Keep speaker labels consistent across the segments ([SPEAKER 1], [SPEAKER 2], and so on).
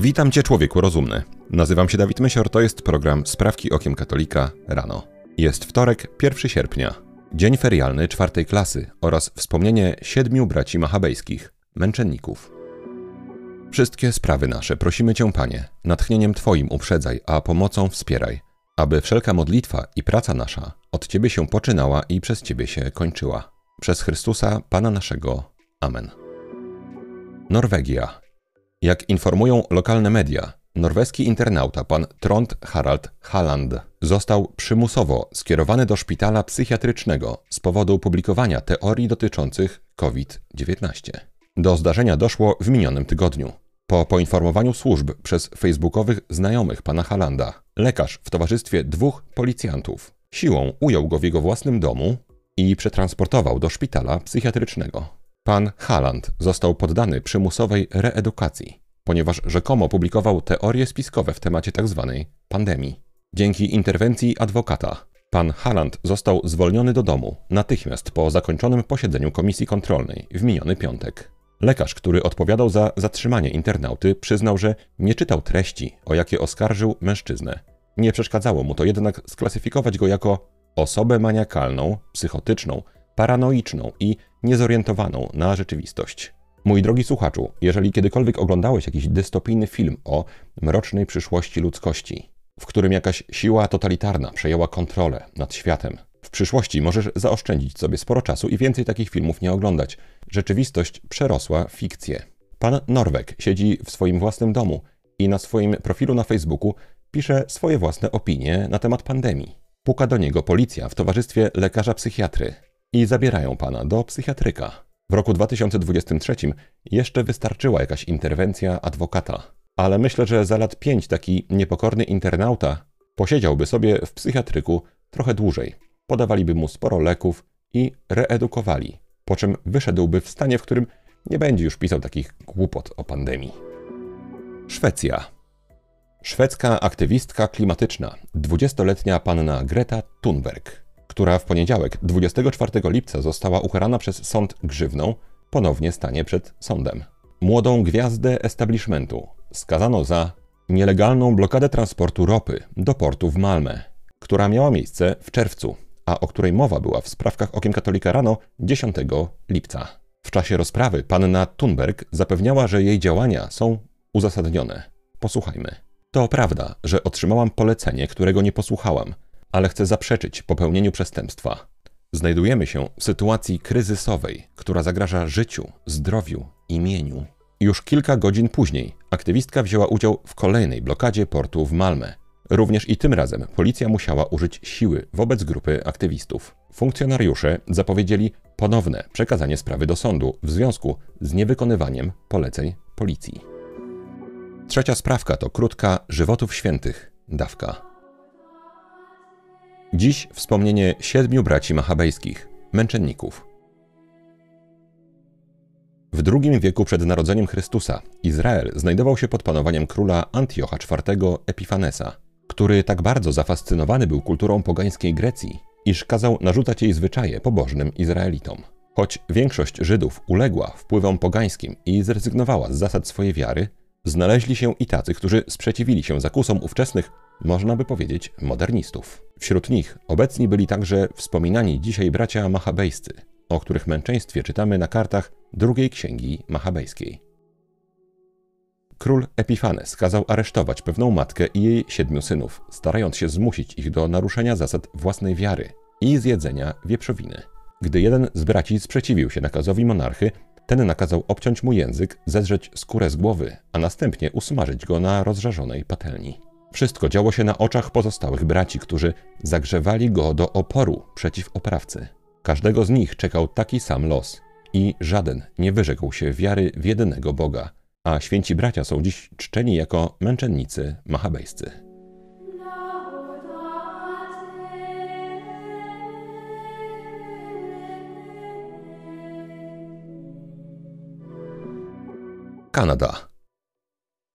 [SPEAKER 1] Witam Cię, człowieku rozumny. Nazywam się Dawid Mysior, to jest program Sprawki Okiem Katolika rano. Jest wtorek, 1 sierpnia, dzień ferialny czwartej klasy oraz wspomnienie siedmiu braci machabejskich, męczenników. Wszystkie sprawy nasze prosimy Cię, Panie, natchnieniem Twoim uprzedzaj, a pomocą wspieraj, aby wszelka modlitwa i praca nasza od Ciebie się poczynała i przez Ciebie się kończyła. Przez Chrystusa, Pana naszego. Amen. Norwegia. Jak informują lokalne media, norweski internauta pan Trond Harald Halland został przymusowo skierowany do szpitala psychiatrycznego z powodu publikowania teorii dotyczących COVID-19. Do zdarzenia doszło w minionym tygodniu. Po poinformowaniu służb przez facebookowych znajomych pana Halanda, lekarz w towarzystwie dwóch policjantów siłą ujął go w jego własnym domu i przetransportował do szpitala psychiatrycznego. Pan Haland został poddany przymusowej reedukacji, ponieważ rzekomo publikował teorie spiskowe w temacie tzw. Tak pandemii. Dzięki interwencji adwokata, pan Haland został zwolniony do domu natychmiast po zakończonym posiedzeniu komisji kontrolnej w miniony piątek. Lekarz, który odpowiadał za zatrzymanie internauty, przyznał, że nie czytał treści, o jakie oskarżył mężczyznę. Nie przeszkadzało mu to jednak sklasyfikować go jako osobę maniakalną, psychotyczną, paranoiczną i niezorientowaną na rzeczywistość. Mój drogi słuchaczu, jeżeli kiedykolwiek oglądałeś jakiś dystopijny film o mrocznej przyszłości ludzkości, w którym jakaś siła totalitarna przejęła kontrolę nad światem, w przyszłości możesz zaoszczędzić sobie sporo czasu i więcej takich filmów nie oglądać. Rzeczywistość przerosła fikcję. Pan Norweg siedzi w swoim własnym domu i na swoim profilu na Facebooku pisze swoje własne opinie na temat pandemii. Puka do niego policja w towarzystwie lekarza psychiatry i zabierają pana do psychiatryka. W roku 2023 jeszcze wystarczyła jakaś interwencja adwokata, ale myślę, że za lat pięć taki niepokorny internauta posiedziałby sobie w psychiatryku trochę dłużej. Podawaliby mu sporo leków i reedukowali, po czym wyszedłby w stanie, w którym nie będzie już pisał takich głupot o pandemii. Szwecja. Szwedzka aktywistka klimatyczna, 20-letnia panna Greta Thunberg która w poniedziałek 24 lipca została ukarana przez sąd grzywną, ponownie stanie przed sądem. Młodą gwiazdę establishmentu skazano za nielegalną blokadę transportu ropy do portu w Malmę, która miała miejsce w czerwcu, a o której mowa była w sprawkach Okiem Katolika rano 10 lipca. W czasie rozprawy panna Thunberg zapewniała, że jej działania są uzasadnione. Posłuchajmy. To prawda, że otrzymałam polecenie, którego nie posłuchałam – ale chce zaprzeczyć popełnieniu przestępstwa. Znajdujemy się w sytuacji kryzysowej, która zagraża życiu, zdrowiu i. Już kilka godzin później aktywistka wzięła udział w kolejnej blokadzie portu w Malmę. Również i tym razem policja musiała użyć siły wobec grupy aktywistów. Funkcjonariusze zapowiedzieli ponowne przekazanie sprawy do sądu w związku z niewykonywaniem poleceń policji. Trzecia sprawka to krótka żywotów świętych dawka. Dziś wspomnienie siedmiu braci machabejskich, męczenników. W II wieku przed narodzeniem Chrystusa Izrael znajdował się pod panowaniem króla Antiocha IV Epifanesa, który tak bardzo zafascynowany był kulturą pogańskiej Grecji, iż kazał narzucać jej zwyczaje pobożnym Izraelitom. Choć większość Żydów uległa wpływom pogańskim i zrezygnowała z zasad swojej wiary, znaleźli się i tacy, którzy sprzeciwili się zakusom ówczesnych można by powiedzieć, modernistów. Wśród nich obecni byli także wspominani dzisiaj bracia machabejscy, o których męczeństwie czytamy na kartach drugiej księgi machabejskiej. Król Epifanes kazał aresztować pewną matkę i jej siedmiu synów, starając się zmusić ich do naruszenia zasad własnej wiary i zjedzenia wieprzowiny. Gdy jeden z braci sprzeciwił się nakazowi monarchy, ten nakazał obciąć mu język, zedrzeć skórę z głowy, a następnie usmażyć go na rozżarzonej patelni. Wszystko działo się na oczach pozostałych braci, którzy zagrzewali go do oporu przeciw oprawcy. Każdego z nich czekał taki sam los i żaden nie wyrzekł się wiary w jedynego Boga, a święci bracia są dziś czczeni jako męczennicy machabejscy. Kanada.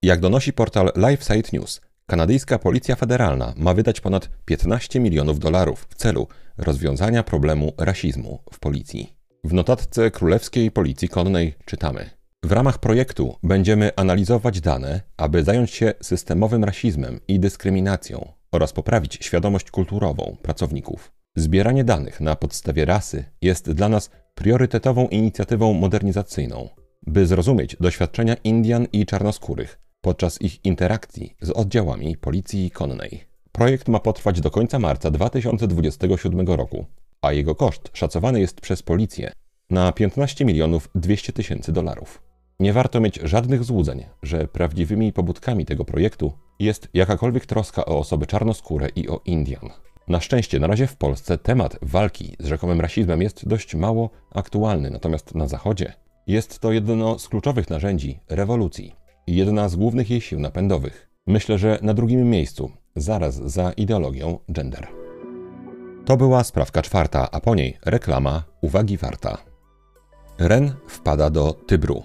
[SPEAKER 1] Jak donosi portal LifeSite News, Kanadyjska Policja Federalna ma wydać ponad 15 milionów dolarów w celu rozwiązania problemu rasizmu w policji. W notatce Królewskiej Policji Konnej czytamy: W ramach projektu będziemy analizować dane, aby zająć się systemowym rasizmem i dyskryminacją oraz poprawić świadomość kulturową pracowników. Zbieranie danych na podstawie rasy jest dla nas priorytetową inicjatywą modernizacyjną, by zrozumieć doświadczenia Indian i czarnoskórych podczas ich interakcji z oddziałami policji konnej. Projekt ma potrwać do końca marca 2027 roku, a jego koszt szacowany jest przez policję na 15 milionów 200 tysięcy dolarów. Nie warto mieć żadnych złudzeń, że prawdziwymi pobudkami tego projektu jest jakakolwiek troska o osoby czarnoskóre i o Indian. Na szczęście na razie w Polsce temat walki z rzekomym rasizmem jest dość mało aktualny, natomiast na Zachodzie jest to jedno z kluczowych narzędzi rewolucji jedna z głównych jej sił napędowych. Myślę, że na drugim miejscu, zaraz za ideologią gender. To była sprawka czwarta, a po niej reklama uwagi warta. Ren wpada do Tybru.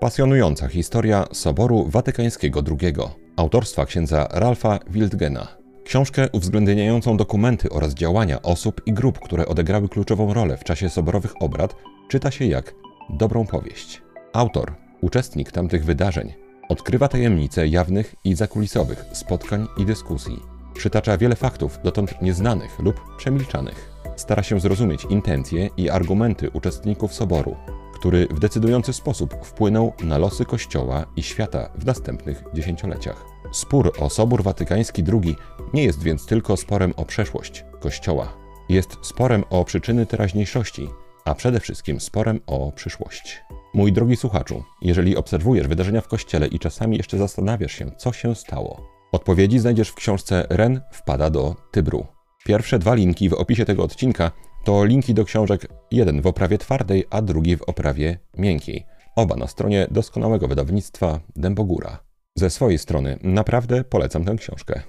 [SPEAKER 1] Pasjonująca historia Soboru Watykańskiego II, autorstwa księdza Ralfa Wildgena. Książkę uwzględniającą dokumenty oraz działania osób i grup, które odegrały kluczową rolę w czasie soborowych obrad, czyta się jak dobrą powieść. Autor, uczestnik tamtych wydarzeń, odkrywa tajemnice jawnych i zakulisowych spotkań i dyskusji. Przytacza wiele faktów dotąd nieznanych lub przemilczanych. Stara się zrozumieć intencje i argumenty uczestników soboru, który w decydujący sposób wpłynął na losy Kościoła i świata w następnych dziesięcioleciach. Spór o Sobór Watykański II nie jest więc tylko sporem o przeszłość Kościoła. Jest sporem o przyczyny teraźniejszości, a przede wszystkim sporem o przyszłość. Mój drogi słuchaczu, jeżeli obserwujesz wydarzenia w Kościele i czasami jeszcze zastanawiasz się, co się stało, odpowiedzi znajdziesz w książce Ren wpada do Tybru. Pierwsze dwa linki w opisie tego odcinka to linki do książek, jeden w oprawie twardej, a drugi w oprawie miękkiej. Oba na stronie doskonałego wydawnictwa Dębogóra. Ze swojej strony naprawdę polecam tę książkę.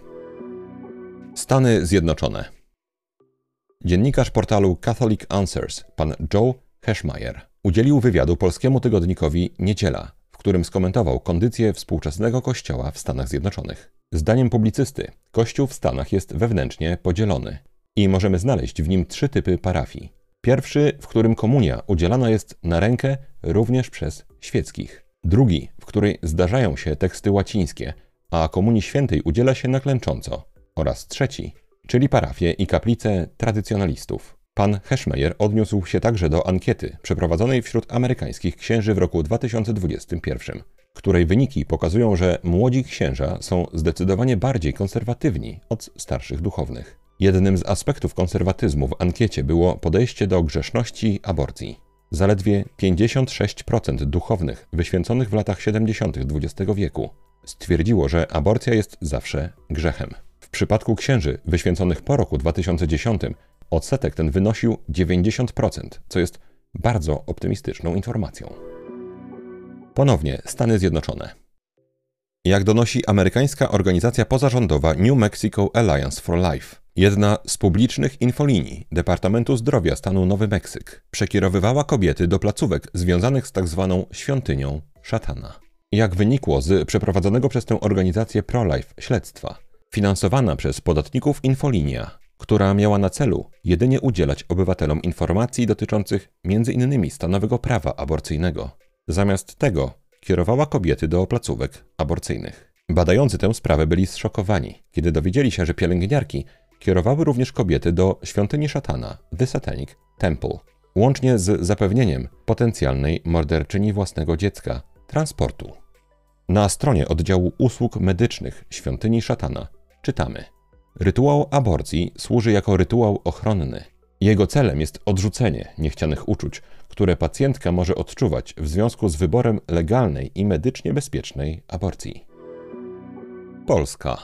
[SPEAKER 1] Stany Zjednoczone. Dziennikarz portalu Catholic Answers, pan Joe Heschmeyer, udzielił wywiadu polskiemu tygodnikowi Niedziela, w którym skomentował kondycję współczesnego kościoła w Stanach Zjednoczonych. Zdaniem publicysty, kościół w Stanach jest wewnętrznie podzielony i możemy znaleźć w nim trzy typy parafii. Pierwszy, w którym komunia udzielana jest na rękę również przez świeckich. Drugi, w której zdarzają się teksty łacińskie, a komunii świętej udziela się naklęcząco. Oraz trzeci, czyli parafie i kaplice tradycjonalistów. Pan Heschmeyer odniósł się także do ankiety przeprowadzonej wśród amerykańskich księży w roku 2021, której wyniki pokazują, że młodzi księża są zdecydowanie bardziej konserwatywni od starszych duchownych. Jednym z aspektów konserwatyzmu w ankiecie było podejście do grzeszności aborcji. Zaledwie 56% duchownych wyświęconych w latach 70. XX wieku stwierdziło, że aborcja jest zawsze grzechem. W przypadku księży wyświęconych po roku 2010 odsetek ten wynosił 90%, co jest bardzo optymistyczną informacją. Ponownie Stany Zjednoczone. Jak donosi amerykańska organizacja pozarządowa New Mexico Alliance for Life, jedna z publicznych infolinii Departamentu Zdrowia stanu Nowy Meksyk przekierowywała kobiety do placówek związanych z tzw. Tak świątynią szatana. Jak wynikło z przeprowadzonego przez tę organizację pro-life śledztwa, finansowana przez podatników infolinia, która miała na celu jedynie udzielać obywatelom informacji dotyczących m.in. stanowego prawa aborcyjnego. Zamiast tego kierowała kobiety do placówek aborcyjnych. Badający tę sprawę byli zszokowani, kiedy dowiedzieli się, że pielęgniarki kierowały również kobiety do świątyni szatana, The Satanic Temple, łącznie z zapewnieniem potencjalnej morderczyni własnego dziecka transportu. Na stronie oddziału usług medycznych świątyni szatana czytamy: Rytuał aborcji służy jako rytuał ochronny. Jego celem jest odrzucenie niechcianych uczuć, które pacjentka może odczuwać w związku z wyborem legalnej i medycznie bezpiecznej aborcji. Polska.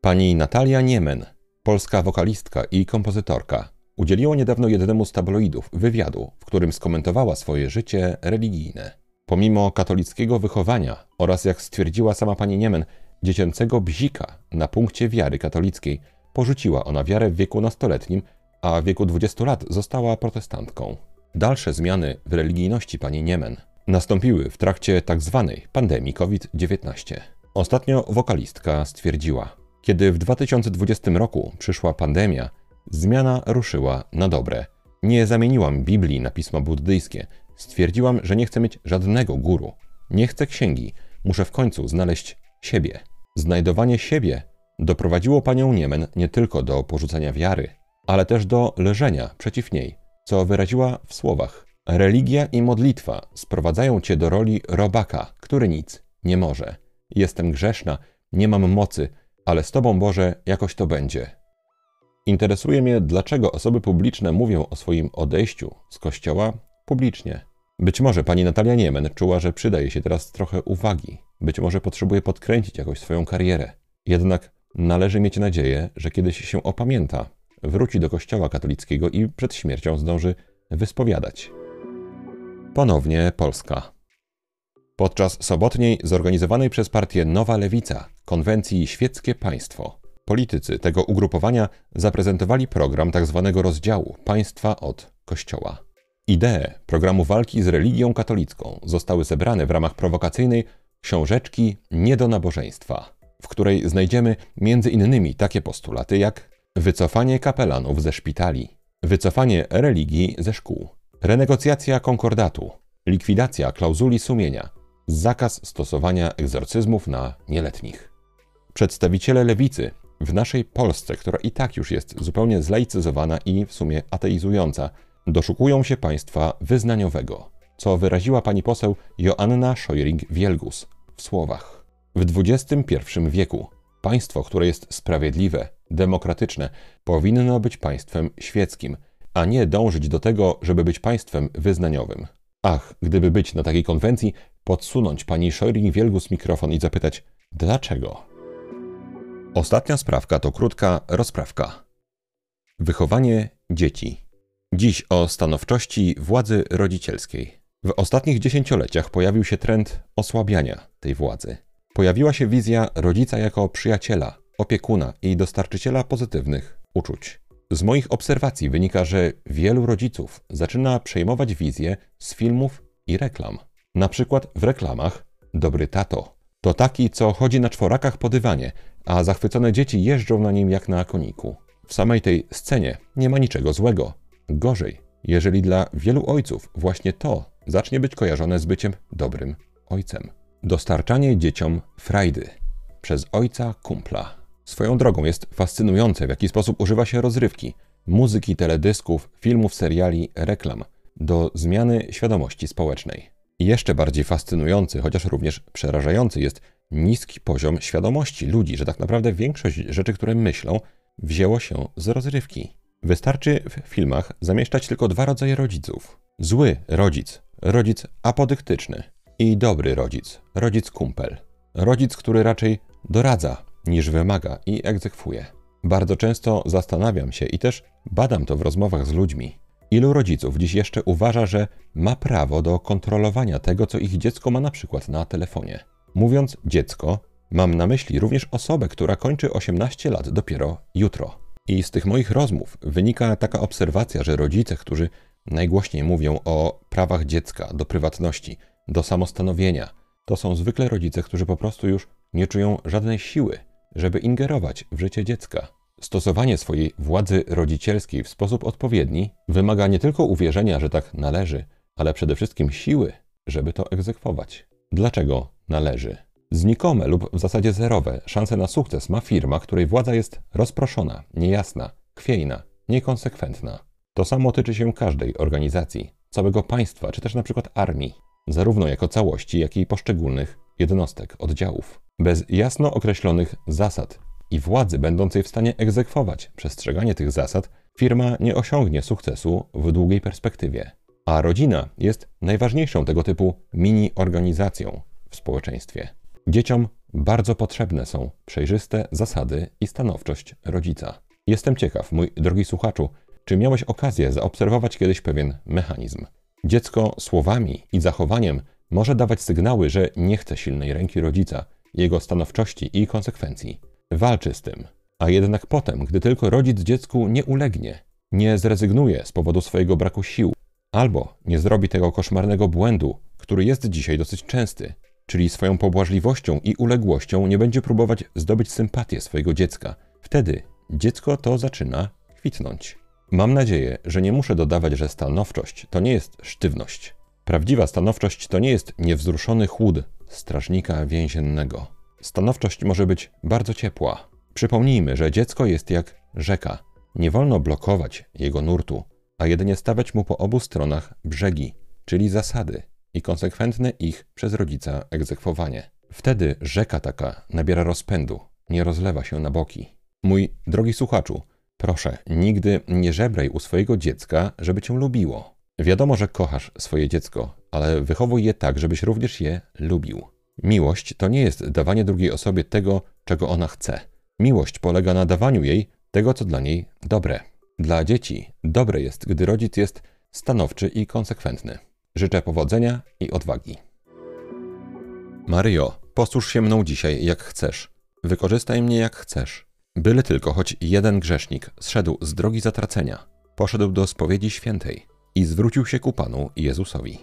[SPEAKER 1] Pani Natalia Niemen, polska wokalistka i kompozytorka, udzieliła niedawno jednemu z tabloidów wywiadu, w którym skomentowała swoje życie religijne. Pomimo katolickiego wychowania oraz, jak stwierdziła sama pani Niemen, dziecięcego bzika na punkcie wiary katolickiej, porzuciła ona wiarę w wieku nastoletnim, a w wieku 20 lat została protestantką. Dalsze zmiany w religijności pani Niemen nastąpiły w trakcie tzw. Tak pandemii COVID-19. Ostatnio wokalistka stwierdziła: Kiedy w 2020 roku przyszła pandemia, zmiana ruszyła na dobre. Nie zamieniłam Biblii na pisma buddyjskie, Stwierdziłam, że nie chcę mieć żadnego guru. Nie chcę księgi. Muszę w końcu znaleźć siebie. Znajdowanie siebie doprowadziło panią Niemen nie tylko do porzucenia wiary, ale też do leżenia przeciw niej, co wyraziła w słowach: Religia i modlitwa sprowadzają cię do roli robaka, który nic nie może. Jestem grzeszna, nie mam mocy, ale z Tobą, Boże, jakoś to będzie. Interesuje mnie, dlaczego osoby publiczne mówią o swoim odejściu z kościoła publicznie. Być może pani Natalia Niemen czuła, że przydaje się teraz trochę uwagi. Być może potrzebuje podkręcić jakoś swoją karierę. Jednak należy mieć nadzieję, że kiedyś się opamięta, wróci do kościoła katolickiego i przed śmiercią zdąży wyspowiadać. Ponownie Polska. Podczas sobotniej zorganizowanej przez partię Nowa Lewica konwencji Świeckie Państwo politycy tego ugrupowania zaprezentowali program tzw. Tak rozdziału państwa od Kościoła. Idee programu walki z religią katolicką zostały zebrane w ramach prowokacyjnej książeczki Nie do nabożeństwa, w której znajdziemy innymi takie postulaty jak wycofanie kapelanów ze szpitali, wycofanie religii ze szkół, renegocjacja konkordatu, likwidacja klauzuli sumienia, zakaz stosowania egzorcyzmów na nieletnich. Przedstawiciele lewicy w naszej Polsce, która i tak już jest zupełnie zlaicyzowana i w sumie ateizująca, doszukują się państwa wyznaniowego, co wyraziła pani poseł Joanna Szojring-Wielgus w słowach. W XXI wieku państwo, które jest sprawiedliwe, demokratyczne, powinno być państwem świeckim, a nie dążyć do tego, żeby być państwem wyznaniowym. Ach, gdyby być na takiej konwencji, podsunąć pani Szojring-Wielgus mikrofon i zapytać, dlaczego? Ostatnia sprawka to krótka rozprawka. Wychowanie dzieci. Dziś o stanowczości władzy rodzicielskiej. W ostatnich dziesięcioleciach pojawił się trend osłabiania tej władzy. Pojawiła się wizja rodzica jako przyjaciela, opiekuna i dostarczyciela pozytywnych uczuć. Z moich obserwacji wynika, że wielu rodziców zaczyna przejmować wizję z filmów i reklam. Na przykład w reklamach Dobry tato to taki, co chodzi na czworakach po dywanie, a zachwycone dzieci jeżdżą na nim jak na koniku. W samej tej scenie nie ma niczego złego. Gorzej, jeżeli dla wielu ojców właśnie to zacznie być kojarzone z byciem dobrym ojcem. Dostarczanie dzieciom frajdy przez ojca kumpla. Swoją drogą jest fascynujące, w jaki sposób używa się rozrywki, muzyki, teledysków, filmów, seriali, reklam do zmiany świadomości społecznej. Jeszcze bardziej fascynujący, chociaż również przerażający jest niski poziom świadomości ludzi, że tak naprawdę większość rzeczy, które myślą, wzięło się z rozrywki. Wystarczy w filmach zamieszczać tylko dwa rodzaje rodziców. Zły rodzic, rodzic apodyktyczny i dobry rodzic, rodzic kumpel. Rodzic, który raczej doradza niż wymaga i egzekwuje. Bardzo często zastanawiam się i też badam to w rozmowach z ludźmi. Ilu rodziców dziś jeszcze uważa, że ma prawo do kontrolowania tego, co ich dziecko ma na przykład na telefonie? Mówiąc dziecko, mam na myśli również osobę, która kończy 18 lat dopiero jutro. I z tych moich rozmów wynika taka obserwacja, że rodzice, którzy najgłośniej mówią o prawach dziecka do prywatności, do samostanowienia, to są zwykle rodzice, którzy po prostu już nie czują żadnej siły, żeby ingerować w życie dziecka. Stosowanie swojej władzy rodzicielskiej w sposób odpowiedni wymaga nie tylko uwierzenia, że tak należy, ale przede wszystkim siły, żeby to egzekwować. Dlaczego należy? Znikome lub w zasadzie zerowe szanse na sukces ma firma, której władza jest rozproszona, niejasna, chwiejna, niekonsekwentna. To samo tyczy się każdej organizacji, całego państwa, czy też na przykład armii, zarówno jako całości, jak i poszczególnych jednostek, oddziałów. Bez jasno określonych zasad i władzy będącej w stanie egzekwować przestrzeganie tych zasad, firma nie osiągnie sukcesu w długiej perspektywie. A rodzina jest najważniejszą tego typu mini-organizacją w społeczeństwie. Dzieciom bardzo potrzebne są przejrzyste zasady i stanowczość rodzica. Jestem ciekaw, mój drogi słuchaczu, czy miałeś okazję zaobserwować kiedyś pewien mechanizm? Dziecko słowami i zachowaniem może dawać sygnały, że nie chce silnej ręki rodzica, jego stanowczości i konsekwencji. Walczy z tym. A jednak potem, gdy tylko rodzic dziecku nie ulegnie, nie zrezygnuje z powodu swojego braku sił, albo nie zrobi tego koszmarnego błędu, który jest dzisiaj dosyć częsty, czyli swoją pobłażliwością i uległością nie będzie próbować zdobyć sympatię swojego dziecka, wtedy dziecko to zaczyna kwitnąć. Mam nadzieję, że nie muszę dodawać, że stanowczość to nie jest sztywność. Prawdziwa stanowczość to nie jest niewzruszony chłód strażnika więziennego. Stanowczość może być bardzo ciepła. Przypomnijmy, że dziecko jest jak rzeka. Nie wolno blokować jego nurtu, a jedynie stawiać mu po obu stronach brzegi, czyli zasady i konsekwentne ich przez rodzica egzekwowanie. Wtedy rzeka taka nabiera rozpędu, nie rozlewa się na boki. Mój drogi słuchaczu, proszę, nigdy nie żebraj u swojego dziecka, żeby cię lubiło. Wiadomo, że kochasz swoje dziecko, ale wychowuj je tak, żebyś również je lubił. Miłość to nie jest dawanie drugiej osobie tego, czego ona chce. Miłość polega na dawaniu jej tego, co dla niej dobre. Dla dzieci dobre jest, gdy rodzic jest stanowczy i konsekwentny. Życzę powodzenia i odwagi. Maryjo, posłuż się mną dzisiaj jak chcesz. Wykorzystaj mnie jak chcesz. Byle tylko choć jeden grzesznik zszedł z drogi zatracenia, poszedł do spowiedzi świętej i zwrócił się ku Panu Jezusowi.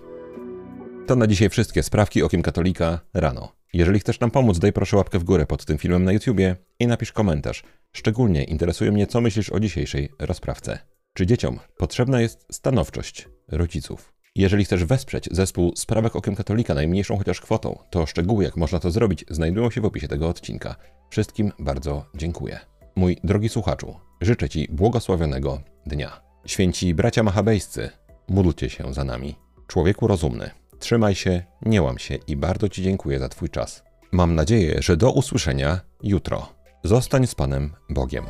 [SPEAKER 1] To na dzisiaj wszystkie sprawki okiem katolika rano. Jeżeli chcesz nam pomóc, daj proszę łapkę w górę pod tym filmem na YouTubie i napisz komentarz. Szczególnie interesuje mnie, co myślisz o dzisiejszej rozprawce. Czy dzieciom potrzebna jest stanowczość rodziców? Jeżeli chcesz wesprzeć zespół Sprawek Okiem Katolika najmniejszą chociaż kwotą, to szczegóły, jak można to zrobić, znajdują się w opisie tego odcinka. Wszystkim bardzo dziękuję. Mój drogi słuchaczu, życzę Ci błogosławionego dnia. Święci bracia machabejscy, módlcie się za nami. Człowieku rozumny, trzymaj się, nie łam się i bardzo Ci dziękuję za Twój czas. Mam nadzieję, że do usłyszenia jutro. Zostań z Panem Bogiem.